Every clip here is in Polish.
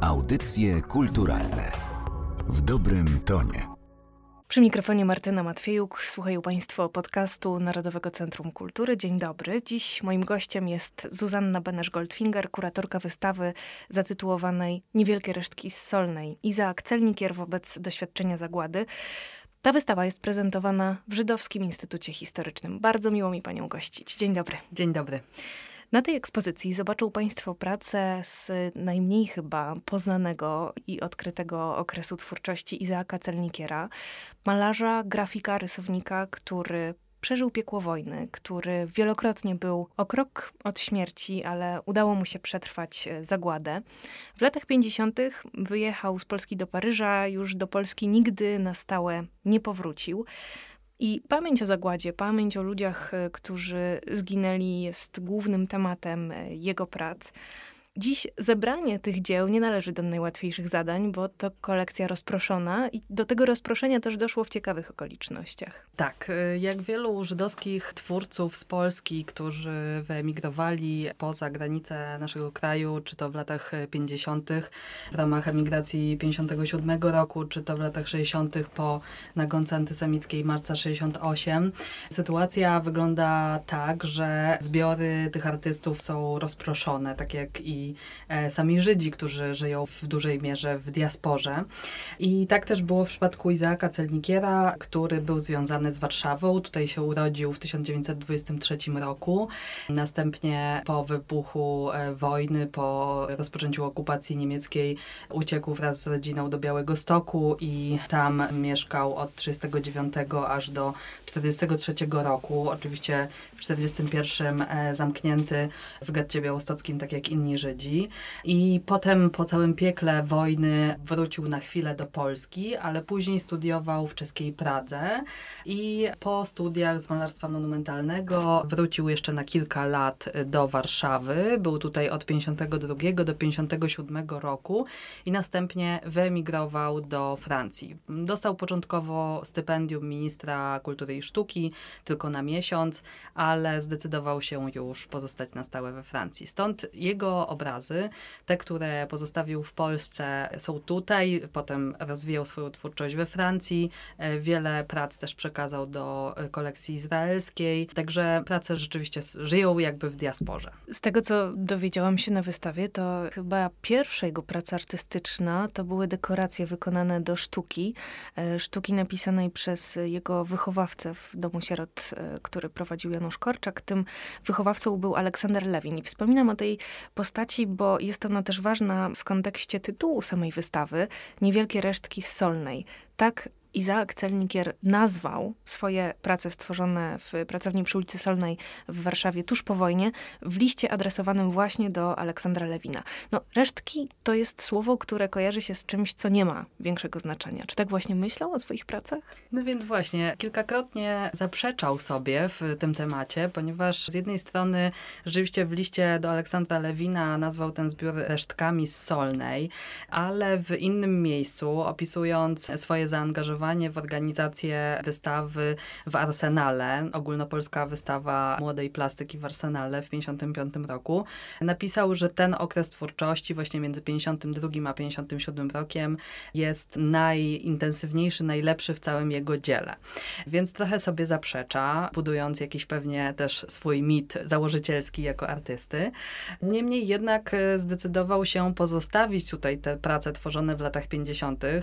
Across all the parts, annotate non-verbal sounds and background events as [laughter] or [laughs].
Audycje kulturalne w dobrym tonie. Przy mikrofonie Martyna Matwiejuk. Słuchają Państwo podcastu Narodowego Centrum Kultury. Dzień dobry. Dziś moim gościem jest Zuzanna Benesz-Goldfinger, kuratorka wystawy zatytułowanej Niewielkie resztki z Solnej. Izaak Celnikier wobec doświadczenia zagłady. Ta wystawa jest prezentowana w Żydowskim Instytucie Historycznym. Bardzo miło mi Panią gościć. Dzień dobry. Dzień dobry. Na tej ekspozycji zobaczą Państwo pracę z najmniej chyba poznanego i odkrytego okresu twórczości Izaaka Celnikiera, malarza, grafika, rysownika, który przeżył piekło wojny, który wielokrotnie był o krok od śmierci, ale udało mu się przetrwać zagładę. W latach 50. wyjechał z Polski do Paryża, już do Polski nigdy na stałe nie powrócił. I pamięć o zagładzie, pamięć o ludziach, e, którzy zginęli, jest głównym tematem e, jego prac. Dziś zebranie tych dzieł nie należy do najłatwiejszych zadań, bo to kolekcja rozproszona i do tego rozproszenia też doszło w ciekawych okolicznościach. Tak, y, jak wielu żydowskich twórców z Polski, którzy wyemigrowali poza granice naszego kraju, czy to w latach 50. w ramach emigracji 57 roku, czy to w latach 60. po nagonce antysemickiej marca 68, sytuacja wygląda tak, że zbiory tych artystów są rozproszone, tak jak i E, sami Żydzi, którzy żyją w dużej mierze w diasporze. I tak też było w przypadku Izaaka Celnikiera, który był związany z Warszawą. Tutaj się urodził w 1923 roku. Następnie po wybuchu e, wojny, po rozpoczęciu okupacji niemieckiej uciekł wraz z rodziną do Białego Stoku i tam mieszkał od 1939 aż do 1943 roku. Oczywiście w 1941 e, zamknięty w getcie białostockim, tak jak inni Żydzi. Żydzi i potem po całym piekle wojny wrócił na chwilę do Polski, ale później studiował w czeskiej Pradze i po studiach z malarstwa monumentalnego wrócił jeszcze na kilka lat do Warszawy. Był tutaj od 52 do 57 roku i następnie wyemigrował do Francji. Dostał początkowo stypendium ministra kultury i sztuki tylko na miesiąc, ale zdecydował się już pozostać na stałe we Francji. Stąd jego obrazy. Te, które pozostawił w Polsce są tutaj, potem rozwijał swoją twórczość we Francji. E, wiele prac też przekazał do e, kolekcji izraelskiej. Także prace rzeczywiście żyją jakby w diasporze. Z tego, co dowiedziałam się na wystawie, to chyba pierwsza jego praca artystyczna to były dekoracje wykonane do sztuki. E, sztuki napisanej przez jego wychowawcę w Domu Sierot, który prowadził Janusz Korczak. Tym wychowawcą był Aleksander Lewin. I wspominam o tej postaci postaci, bo jest ona też ważna w kontekście tytułu samej wystawy Niewielkie resztki Solnej. Tak Izaak Celnikier nazwał swoje prace stworzone w pracowni przy ulicy Solnej w Warszawie tuż po wojnie w liście adresowanym właśnie do Aleksandra Lewina. No, resztki to jest słowo, które kojarzy się z czymś, co nie ma większego znaczenia. Czy tak właśnie myślał o swoich pracach? No więc właśnie, kilkakrotnie zaprzeczał sobie w tym temacie, ponieważ z jednej strony rzeczywiście w liście do Aleksandra Lewina nazwał ten zbiór resztkami z Solnej, ale w innym miejscu, opisując swoje zaangażowanie w organizację wystawy w Arsenale, ogólnopolska wystawa młodej plastyki w Arsenale w 1955 roku, napisał, że ten okres twórczości właśnie między 52 a 57 rokiem jest najintensywniejszy, najlepszy w całym jego dziele. Więc trochę sobie zaprzecza, budując jakiś pewnie też swój mit założycielski jako artysty. Niemniej jednak e, zdecydował się pozostawić tutaj te prace tworzone w latach 50., e,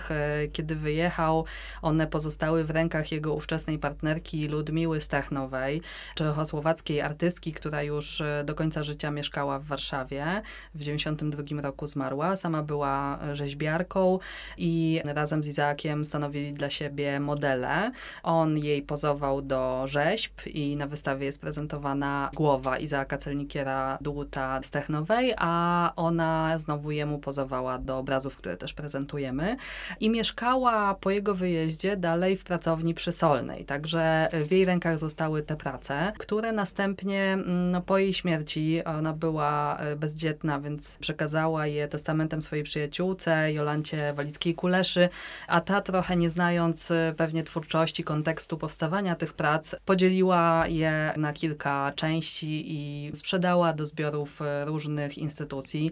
kiedy wyjechał one pozostały w rękach jego ówczesnej partnerki Ludmiły Stachnowej, czechosłowackiej artystki, która już e, do końca życia mieszkała w Warszawie. W 92 roku zmarła. Sama była rzeźbiarką i razem z Izaakiem stanowili dla siebie modele. On jej pozował do rzeźb i na wystawie jest prezentowana głowa Izaaka Celnikiera Dłuta Stechnowej, a ona znowu jemu pozowała do obrazów, które też prezentujemy. I mieszkała po jego wyjeździe wyjeździe dalej w pracowni przysolnej. Także w jej rękach zostały te prace, które następnie mm, no, po jej śmierci, ona była e, bezdzietna, więc przekazała je testamentem swojej przyjaciółce, Jolancie Walickiej-Kuleszy, a ta trochę nie znając e, pewnie twórczości, kontekstu powstawania tych prac, podzieliła je na kilka części i sprzedała do zbiorów e, różnych instytucji,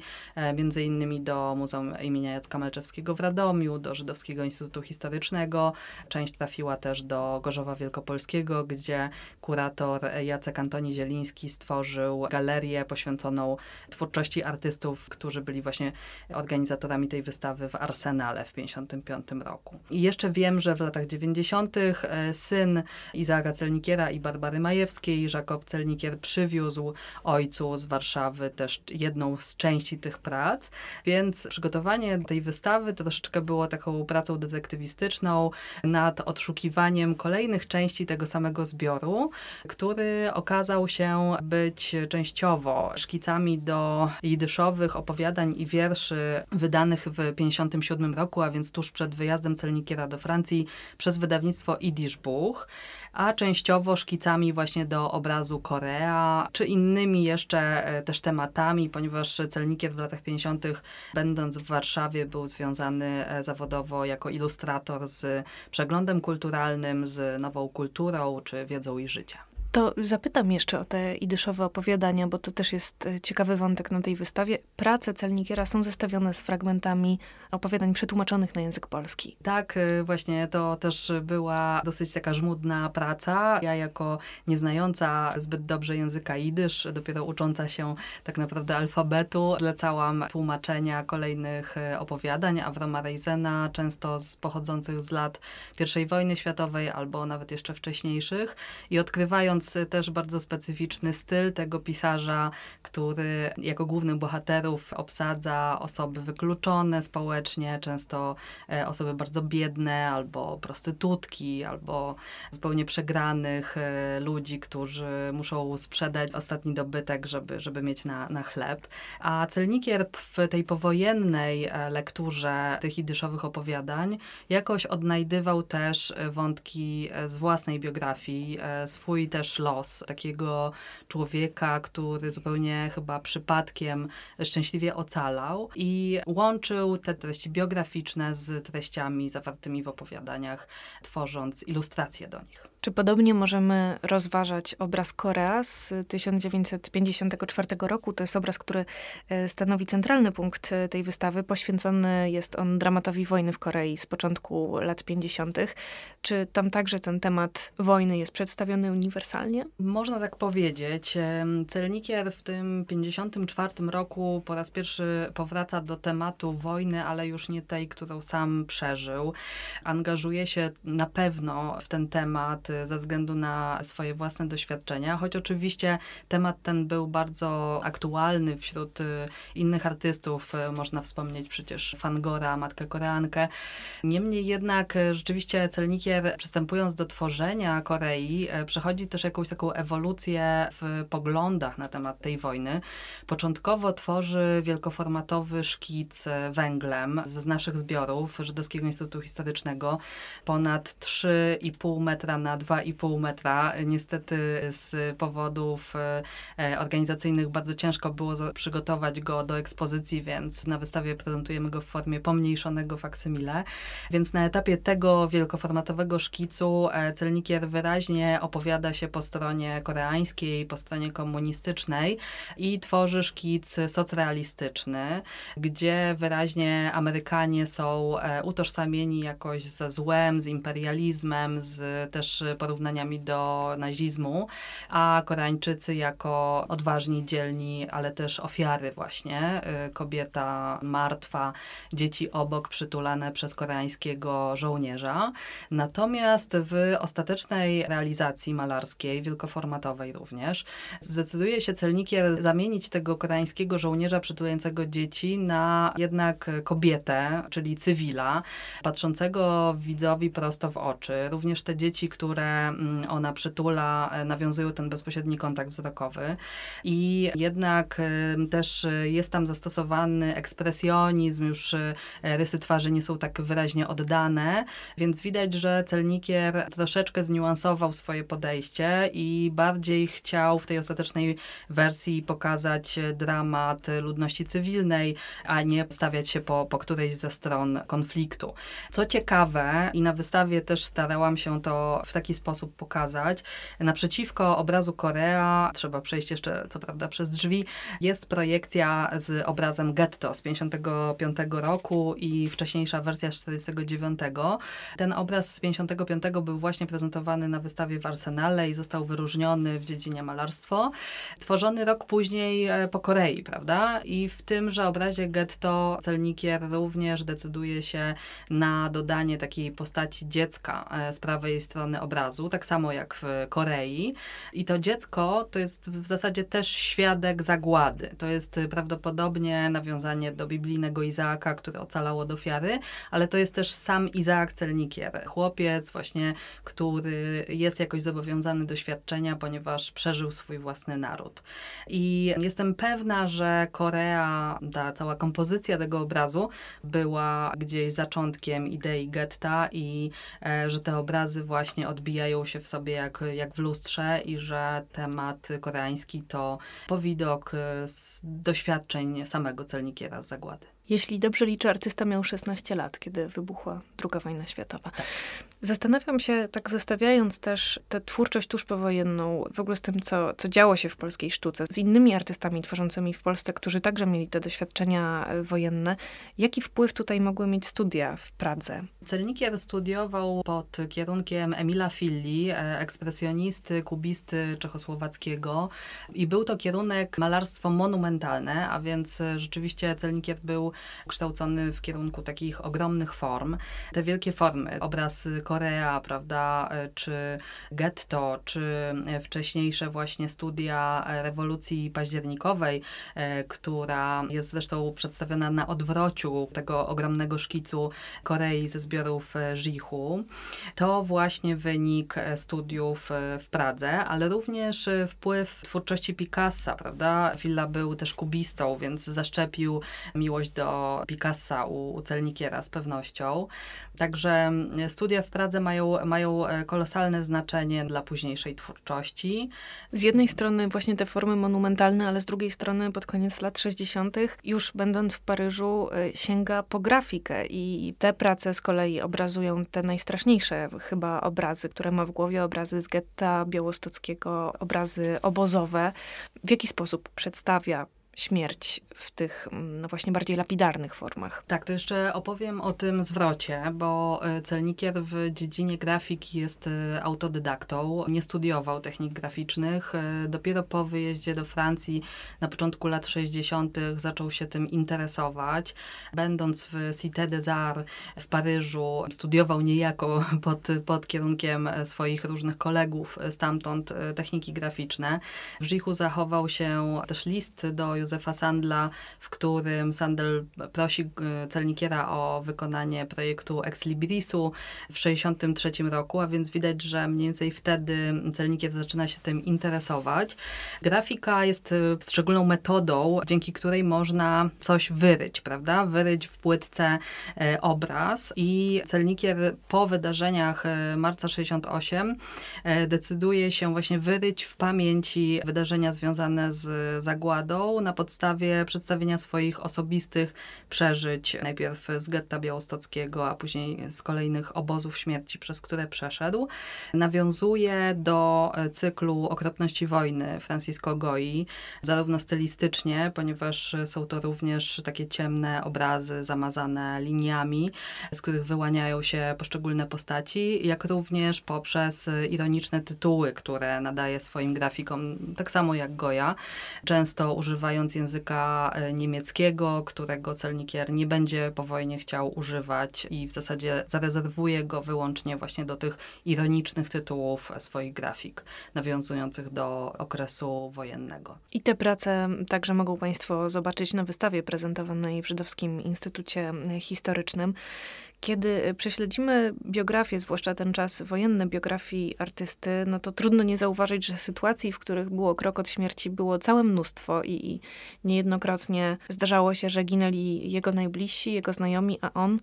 między innymi do Muzeum imienia Jacka Melczewskiego w Radomiu, do Żydowskiego Instytutu Historycznego. Część trafiła też do Gorzowa Wielkopolskiego, gdzie kurator Jacek Antoni Zieliński stworzył galerię poświęconą twórczości artystów, którzy byli właśnie organizatorami tej wystawy w Arsenale w 1955 roku. I jeszcze wiem, że w latach 90. E, syn Izaaka Celnikiera i Barbary Majewskiej, Jakob Celnikier, przywiózł ojcu z Warszawy też jedną z części tych prac, więc przygotowanie tej wystawy troszeczkę było taką pracą detektywistyczną nad odszukiwaniem kolejnych części tego samego zbioru, który okazał się być częściowo szkicami do jidyszowych opowiadań i wierszy wydanych w 1957 roku, a więc tuż przed wyjazdem celnikiera do Francji przez wydawnictwo Yiddish Buch, a częściowo szkicami właśnie do obrazu Korea, czy innymi jeszcze e, też tematami, ponieważ celnikier w latach 50., będąc w Warszawie, był związany e, zawodowo jako ilustrator z przeglądem kulturalnym, z nową kulturą czy wiedzą i życia. To zapytam jeszcze o te idyszowe opowiadania, bo to też jest e, ciekawy wątek na tej wystawie. Prace Celnikiera są zestawione z fragmentami opowiadań przetłumaczonych na język polski. Tak, e, właśnie to też była dosyć taka żmudna praca. Ja jako nieznająca zbyt dobrze języka idysz, dopiero ucząca się tak naprawdę alfabetu, zlecałam tłumaczenia kolejnych e, opowiadań Avroma Reisena, często z, pochodzących z lat I wojny światowej albo nawet jeszcze wcześniejszych i odkrywając też bardzo specyficzny styl tego pisarza, który jako głównych bohaterów obsadza osoby wykluczone społecznie, często e, osoby bardzo biedne, albo prostytutki, albo zupełnie przegranych e, ludzi, którzy muszą sprzedać ostatni dobytek, żeby, żeby mieć na, na chleb. A Celnikier w tej powojennej e, lekturze tych idyszowych opowiadań jakoś odnajdywał też wątki z własnej biografii, swój też los takiego człowieka, który zupełnie chyba przypadkiem szczęśliwie ocalał i łączył te treści biograficzne z treściami zawartymi w opowiadaniach, tworząc ilustracje do nich. Czy podobnie możemy rozważać obraz Korea z 1954 roku? To jest obraz, który e, stanowi centralny punkt e, tej wystawy. Poświęcony jest on dramatowi wojny w Korei z początku lat 50. Czy tam także ten temat wojny jest przedstawiony uniwersalnie? Można tak powiedzieć. Celnikier w tym 54 roku po raz pierwszy powraca do tematu wojny, ale już nie tej, którą sam przeżył. Angażuje się na pewno w ten temat ze względu na swoje własne doświadczenia, choć oczywiście temat ten był bardzo aktualny wśród y, innych artystów. Y, można wspomnieć przecież Fangora, Matkę Koreankę. Niemniej jednak y, rzeczywiście Celnikier przystępując do tworzenia Korei przechodzi też jakąś taką ewolucję w poglądach na temat tej wojny. Początkowo tworzy wielkoformatowy szkic węglem z naszych zbiorów Żydowskiego Instytutu Historycznego ponad 3,5 metra na 2,5 metra. Niestety z powodów e, organizacyjnych bardzo ciężko było przygotować go do ekspozycji, więc na wystawie prezentujemy go w formie pomniejszonego faksymile. Więc na etapie tego wielkoformatowego szkicu e, Celnikier wyraźnie opowiada się po stronie koreańskiej, po stronie komunistycznej i tworzy szkic socrealistyczny, gdzie wyraźnie Amerykanie są e, utożsamieni jakoś ze złem, z imperializmem, z też porównaniami do nazizmu, a Koreańczycy jako odważni, dzielni, ale też ofiary właśnie. Y, kobieta martwa, dzieci obok przytulane przez koreańskiego żołnierza. Natomiast w ostatecznej realizacji malarskiej, wielkoformatowej również, zdecyduje się celnikier zamienić tego koreańskiego żołnierza przytulającego dzieci na jednak kobietę, czyli cywila, patrzącego widzowi prosto w oczy. Również te dzieci, które które mm, ona przytula, nawiązują ten bezpośredni kontakt wzrokowy. I jednak też jest tam zastosowany ekspresjonizm, już rysy twarzy nie są tak wyraźnie oddane, więc widać, że Celnikier troszeczkę zniuansował swoje podejście i bardziej chciał w tej ostatecznej wersji pokazać dramat ludności cywilnej, a nie stawiać się po, po którejś ze stron konfliktu. Co ciekawe, i na wystawie też starałam się to w taki sposób pokazać, naprzeciwko obrazu Korea, trzeba przejść jeszcze co prawda przez drzwi, jest projekcja z obrazem Getto z 55 roku i wcześniejsza wersja z 49. Ten obraz z 55 był właśnie prezentowany na wystawie w Arsenale i został wyróżniony w dziedzinie malarstwo. Tworzony rok później e, po Korei, prawda? I w tymże obrazie getto Celnikier również decyduje się na dodanie takiej postaci dziecka e, z prawej strony obrazu, tak samo jak w Korei. I to dziecko to jest w zasadzie też świadek zagłady. To jest prawdopodobnie nawiązanie do biblijnego Izaaka, który ocalał od ofiary, ale to jest też sam Izaak Celnikier. Chłopiec właśnie, który jest jakoś zobowiązany do świadczenia, ponieważ przeżył swój własny naród. I jestem pewna, że Korea, ta cała kompozycja tego obrazu była gdzieś zaczątkiem idei getta i e, że te obrazy właśnie odbijają się w sobie jak, jak w lustrze i że temat koreański to powidok z doświadczeń samego celnikiera z zagłady. Jeśli dobrze liczę, artysta miał 16 lat, kiedy wybuchła II wojna światowa. Tak. Zastanawiam się, tak zestawiając też tę twórczość tuż powojenną, w ogóle z tym, co, co działo się w polskiej sztuce, z innymi artystami tworzącymi w Polsce, którzy także mieli te doświadczenia e, wojenne, jaki wpływ tutaj mogły mieć studia w Pradze? Celnikier studiował pod kierunkiem Emila Filli, e, ekspresjonisty, kubisty czechosłowackiego i był to kierunek malarstwo monumentalne, a więc e, rzeczywiście Celnikier był kształcony w kierunku takich ogromnych form. Te wielkie formy, obraz Korea, prawda, e, czy getto, czy e, wcześniejsze właśnie studia e, rewolucji październikowej, która jest zresztą przedstawiona na odwrociu tego ogromnego szkicu Korei ze zbiorów Żichu. To właśnie wynik studiów w Pradze, ale również wpływ twórczości Picassa, prawda? Filla był też kubistą, więc zaszczepił miłość do Picassa u, u Celnikiera z pewnością. Także studia w Pradze mają, mają e, kolosalne znaczenie dla późniejszej twórczości. Z jednej strony właśnie te formy monumentalne, ale z drugiej strony pod koniec lat 60., już będąc w Paryżu, e, sięga po grafikę i te prace z kolei obrazują te najstraszniejsze chyba obrazy, które ma w głowie, obrazy z getta białostockiego, obrazy obozowe. W jaki sposób przedstawia śmierć w tych mm, no właśnie bardziej lapidarnych formach. Tak, to jeszcze opowiem o tym zwrocie, bo e, Celnikier w dziedzinie grafiki jest e, autodydaktą, nie studiował technik graficznych. E, dopiero po wyjeździe do Francji na początku lat 60. zaczął się tym interesować. Będąc w Cité des Arts w Paryżu, studiował niejako [laughs] pod, pod kierunkiem swoich różnych kolegów stamtąd techniki graficzne. W Żichu zachował się też list do Józefa Sandla, w którym Sandel prosi e, celnikiera o wykonanie projektu Ex Librisu w 1963 roku, a więc widać, że mniej więcej wtedy celnikier zaczyna się tym interesować. Grafika jest e, szczególną metodą, dzięki której można coś wyryć, prawda? Wyryć w płytce e, obraz i celnikier po wydarzeniach marca 68 decyduje się właśnie wyryć w pamięci wydarzenia związane z zagładą na podstawie przedstawienia swoich osobistych przeżyć, najpierw z getta białostockiego, a później z kolejnych obozów śmierci, przez które przeszedł. Nawiązuje do cyklu Okropności wojny Francisco Goi, zarówno stylistycznie, ponieważ są to również takie ciemne obrazy zamazane liniami, z których wyłaniają się poszczególne postaci, jak również poprzez ironiczne tytuły, które nadaje swoim grafikom, tak samo jak Goya, często używając języka e, niemieckiego, którego celnikier nie będzie po wojnie chciał używać i w zasadzie zarezerwuje go wyłącznie właśnie do tych ironicznych tytułów swoich grafik, nawiązujących do okresu wojennego. I te prace także mogą Państwo zobaczyć na wystawie prezentowanej w Żydowskim Instytucie Historycznym. Kiedy prześledzimy biografię, zwłaszcza ten czas wojenny biografii artysty, no to trudno nie zauważyć, że sytuacji, w których było krok od śmierci, było całe mnóstwo i, i niejednokrotnie zdarzało się, że ginęli jego najbliżsi, jego znajomi, a on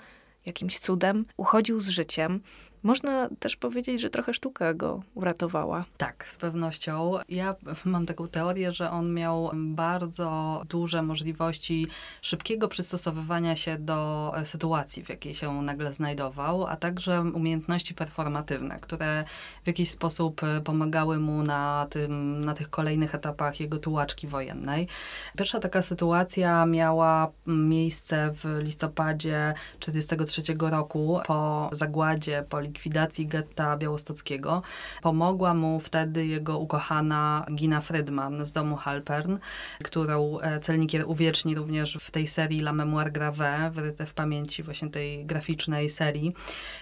jakimś cudem uchodził z życiem. Można też powiedzieć, że trochę sztuka go uratowała. Tak, z pewnością. Ja mam taką teorię, że on miał bardzo duże możliwości szybkiego przystosowywania się do e, sytuacji, w jakiej się nagle znajdował, a także umiejętności performatywne, które w jakiś sposób e, pomagały mu na, tym, na tych kolejnych etapach jego tułaczki wojennej. Pierwsza taka sytuacja miała miejsce w listopadzie 1943 roku po zagładzie, po likwidacji getta białostockiego. Pomogła mu wtedy jego ukochana Gina Friedman z domu Halpern, którą e, celnikier uwieczni również w tej serii La Memoire Grave, wyryte w pamięci właśnie tej graficznej serii.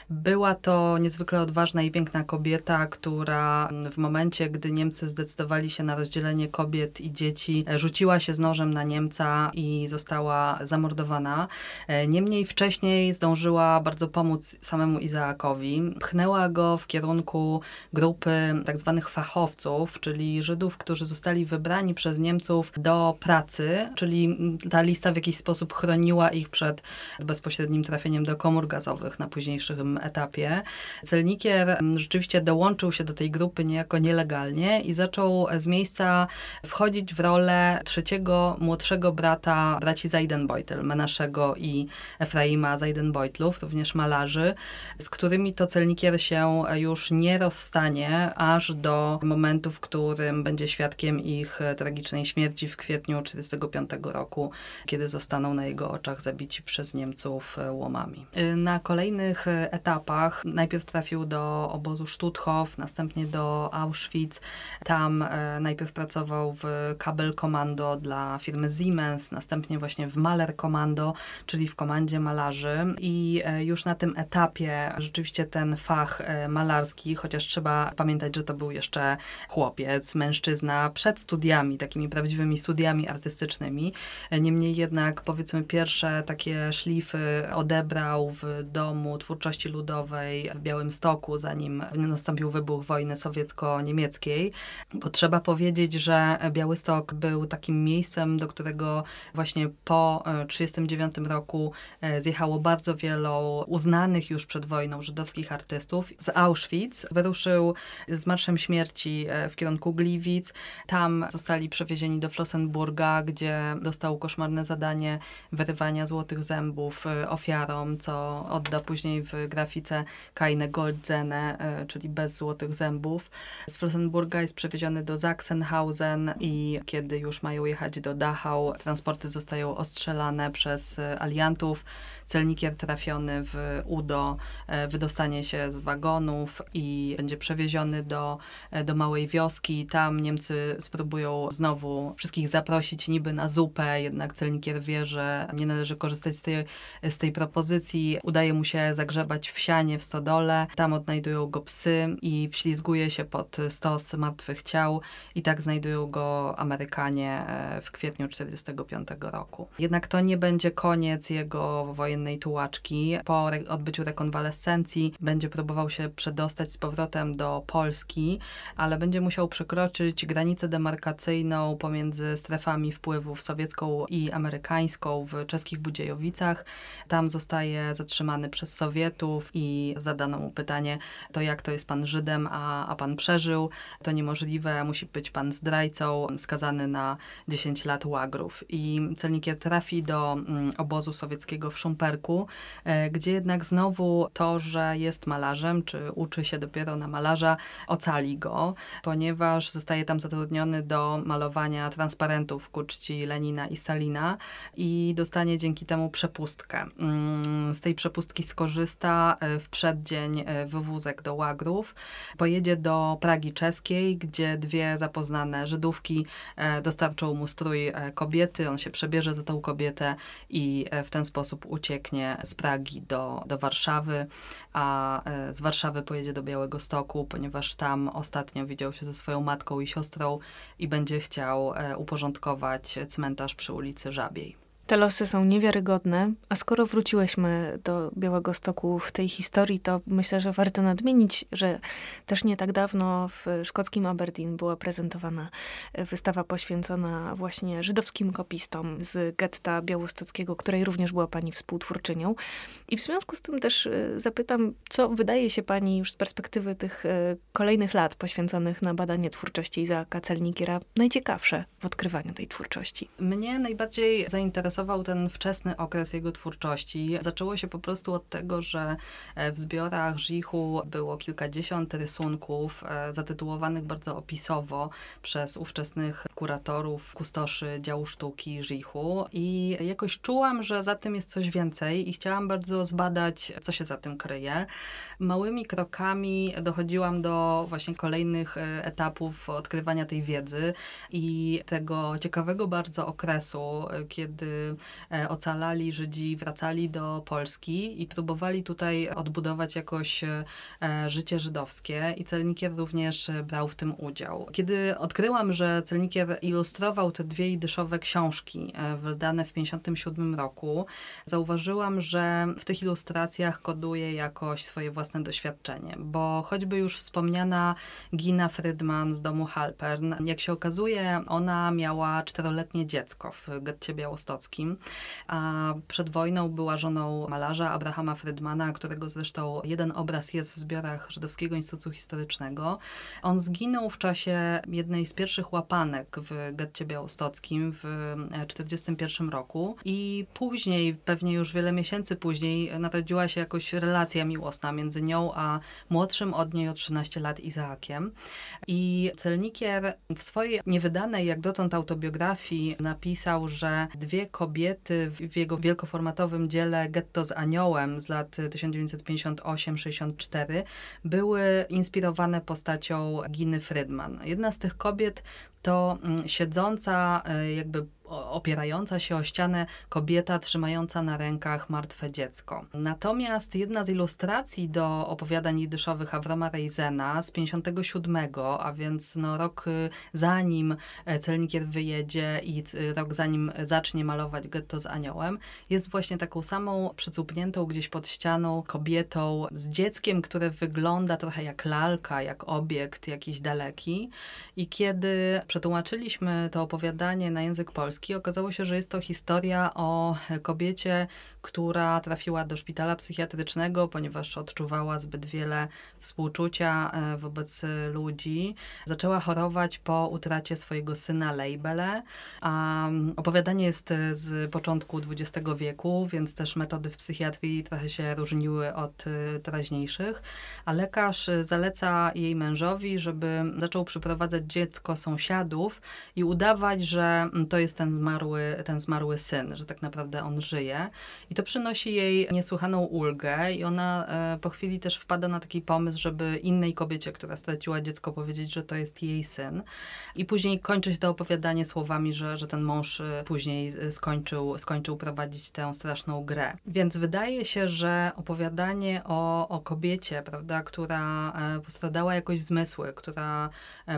Była to niezwykle odważna i piękna kobieta, która w momencie, gdy Niemcy zdecydowali się na rozdzielenie kobiet i dzieci, e, rzuciła się z nożem na Niemca i została zamordowana. E, niemniej wcześniej zdążyła bardzo pomóc samemu Izaakowi pchnęła go w kierunku grupy tak zwanych fachowców, czyli Żydów, którzy zostali wybrani przez Niemców do pracy, czyli ta lista w jakiś sposób chroniła ich przed bezpośrednim trafieniem do komór gazowych na późniejszym etapie. Celnikier rzeczywiście dołączył się do tej grupy niejako nielegalnie i zaczął z miejsca wchodzić w rolę trzeciego, młodszego brata braci Zajdenbeutel, Menaszego i Efraima Zajdenbeutlów, również malarzy, z którymi to celnikier się już nie rozstanie aż do momentu, w którym będzie świadkiem ich tragicznej śmierci w kwietniu 1945 roku, kiedy zostaną na jego oczach zabici przez Niemców łomami. Na kolejnych etapach najpierw trafił do obozu Stutthof, następnie do Auschwitz. Tam e, najpierw pracował w Kabel Kommando dla firmy Siemens, następnie właśnie w Maler Kommando, czyli w komandzie malarzy i e, już na tym etapie rzeczywiście ten fach e, malarski, chociaż trzeba pamiętać, że to był jeszcze chłopiec, mężczyzna przed studiami, takimi prawdziwymi studiami artystycznymi. E, niemniej jednak, powiedzmy, pierwsze takie szlify odebrał w domu twórczości ludowej w Białym Stoku, zanim nastąpił wybuch wojny sowiecko-niemieckiej. Bo trzeba powiedzieć, że Białystok był takim miejscem, do którego właśnie po 1939 roku e, zjechało bardzo wielu uznanych już przed wojną żydowskich polskich artystów z Auschwitz. Wyruszył z Marszem Śmierci e, w kierunku Gliwic. Tam zostali przewiezieni do Flossenburga, gdzie dostał koszmarne zadanie wyrywania złotych zębów e, ofiarom, co odda później w grafice Keine Goldzene, e, czyli bez złotych zębów. Z Flossenburga jest przewieziony do Sachsenhausen i kiedy już mają jechać do Dachau, transporty zostają ostrzelane przez aliantów. Celnikier trafiony w Udo wydostanie się z wagonów i będzie przewieziony do, e, do małej wioski. Tam Niemcy spróbują znowu wszystkich zaprosić niby na zupę, jednak celnikier wie, że nie należy korzystać z tej, z tej propozycji. Udaje mu się zagrzebać w sianie w stodole. Tam odnajdują go psy i wślizguje się pod stos martwych ciał i tak znajdują go Amerykanie e, w kwietniu 1945 roku. Jednak to nie będzie koniec jego wojennej tułaczki. Po odbyciu rekonwalescencji będzie próbował się przedostać z powrotem do Polski, ale będzie musiał przekroczyć granicę demarkacyjną pomiędzy strefami wpływów sowiecką i amerykańską w czeskich Budziejowicach. Tam zostaje zatrzymany przez Sowietów i zadano mu pytanie, to jak to jest pan Żydem, a, a pan przeżył? To niemożliwe, musi być pan zdrajcą, skazany na 10 lat łagrów. I celnikier trafi do mm, obozu sowieckiego w Szumperku, e, gdzie jednak znowu to, że jest malarzem, czy uczy się dopiero na malarza, ocali go, ponieważ zostaje tam zatrudniony do malowania transparentów ku czci Lenina i Stalina i dostanie dzięki temu przepustkę. Mm, z tej przepustki skorzysta e, w przeddzień e, wywózek do Łagrów. Pojedzie do Pragi czeskiej, gdzie dwie zapoznane Żydówki dostarczą mu strój kobiety. On się przebierze za tą kobietę i w ten sposób ucieknie z Pragi do, do Warszawy, a E, z Warszawy pojedzie do Białego Stoku, ponieważ tam ostatnio widział się ze swoją matką i siostrą i będzie chciał e, uporządkować cmentarz przy ulicy Żabiej. Te losy są niewiarygodne, a skoro wróciłyśmy do Białego Stoku w tej historii, to myślę, że warto nadmienić, że też nie tak dawno w szkockim Aberdeen była prezentowana wystawa poświęcona właśnie żydowskim kopistom z getta białostockiego, której również była pani współtwórczynią. I w związku z tym też e, zapytam, co wydaje się pani już z perspektywy tych e, kolejnych lat poświęconych na badanie twórczości Izaaka Celnikiera najciekawsze w odkrywaniu tej twórczości? Mnie najbardziej zainteresował ten wczesny okres jego twórczości. Zaczęło się po prostu od tego, że e, w zbiorach Żichu było kilkadziesiąt rysunków zatytułowanych bardzo opisowo przez ówczesnych kuratorów, kustoszy działu sztuki Żichu i jakoś czułam, że za tym jest coś więcej i chciałam bardzo zbadać, co się za tym kryje. Małymi krokami dochodziłam do właśnie kolejnych e, etapów odkrywania tej wiedzy i tego ciekawego bardzo okresu, e, kiedy e, ocalali Żydzi wracali do Polski i próbowali tutaj odbudować jakoś życie żydowskie i Celnikier również brał w tym udział. Kiedy odkryłam, że Celnikier ilustrował te dwie idyszowe książki wydane w 1957 roku, zauważyłam, że w tych ilustracjach koduje jakoś swoje własne doświadczenie, bo choćby już wspomniana Gina Friedman z domu Halpern, jak się okazuje, ona miała czteroletnie dziecko w getcie białostockim, a przed wojną była żoną malarza Abrahama Friedmana, którego zresztą jeden obraz jest w zbiorach Żydowskiego Instytutu Historycznego. On zginął w czasie jednej z pierwszych łapanek w getcie białostockim w 1941 roku i później, pewnie już wiele miesięcy później, narodziła się jakoś relacja miłosna między nią a młodszym od niej o 13 lat Izaakiem. I Celnikier w swojej niewydanej jak dotąd autobiografii napisał, że dwie kobiety w jego wielkoformatowym dziele Getto z aniołem z lat 1958-64 były inspirowane postacią Giny Friedman. Jedna z tych kobiet to mm, siedząca e, jakby opierająca się o ścianę kobieta trzymająca na rękach martwe dziecko. Natomiast jedna z ilustracji do opowiadań jidyszowych Avrama Reizena z 57, a więc no, rok y, zanim e, Celnikier wyjedzie i rok zanim zacznie malować getto z aniołem, jest właśnie taką samą przycupniętą gdzieś pod ścianą kobietą z dzieckiem, które wygląda trochę jak lalka, jak obiekt jakiś daleki. I kiedy przetłumaczyliśmy to opowiadanie na język polski, Polski. Okazało się, że jest to historia o kobiecie, która trafiła do szpitala psychiatrycznego, ponieważ odczuwała zbyt wiele współczucia e, wobec ludzi. Zaczęła chorować po utracie swojego syna Leibele. Mm, opowiadanie jest z początku XX wieku, więc też metody w psychiatrii trochę się różniły od e, teraźniejszych. A lekarz zaleca jej mężowi, żeby zaczął przyprowadzać dziecko sąsiadów i udawać, że mm, to jest ten ten zmarły, ten zmarły syn, że tak naprawdę on żyje. I to przynosi jej niesłychaną ulgę i ona e, po chwili też wpada na taki pomysł, żeby innej kobiecie, która straciła dziecko, powiedzieć, że to jest jej syn. I później kończy się to opowiadanie słowami, że, że ten mąż e, później skończył, skończył prowadzić tę straszną grę. Więc wydaje się, że opowiadanie o, o kobiecie, prawda, która e, postradała jakoś zmysły, która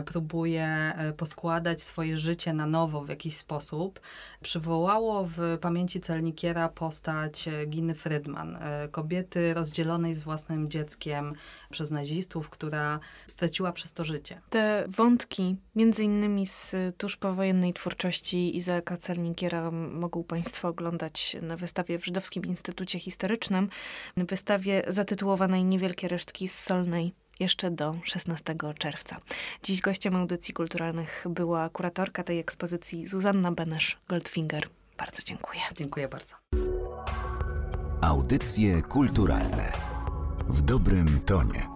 próbuje poskładać swoje życie na nowo w jakiś sposób, osób przywołało w pamięci celnikiera postać Giny Friedman, e, kobiety rozdzielonej z własnym dzieckiem przez nazistów, która straciła przez to życie. Te wątki, między innymi z tuż powojennej twórczości Izaaka Celnikiera mogą Państwo oglądać na wystawie w Żydowskim Instytucie Historycznym, wystawie zatytułowanej Niewielkie resztki z Solnej jeszcze do 16 czerwca. Dziś gościem audycji kulturalnych była kuratorka tej ekspozycji Zuzanna Benesz-Goldfinger. Bardzo dziękuję. Dziękuję bardzo. Audycje kulturalne w dobrym tonie.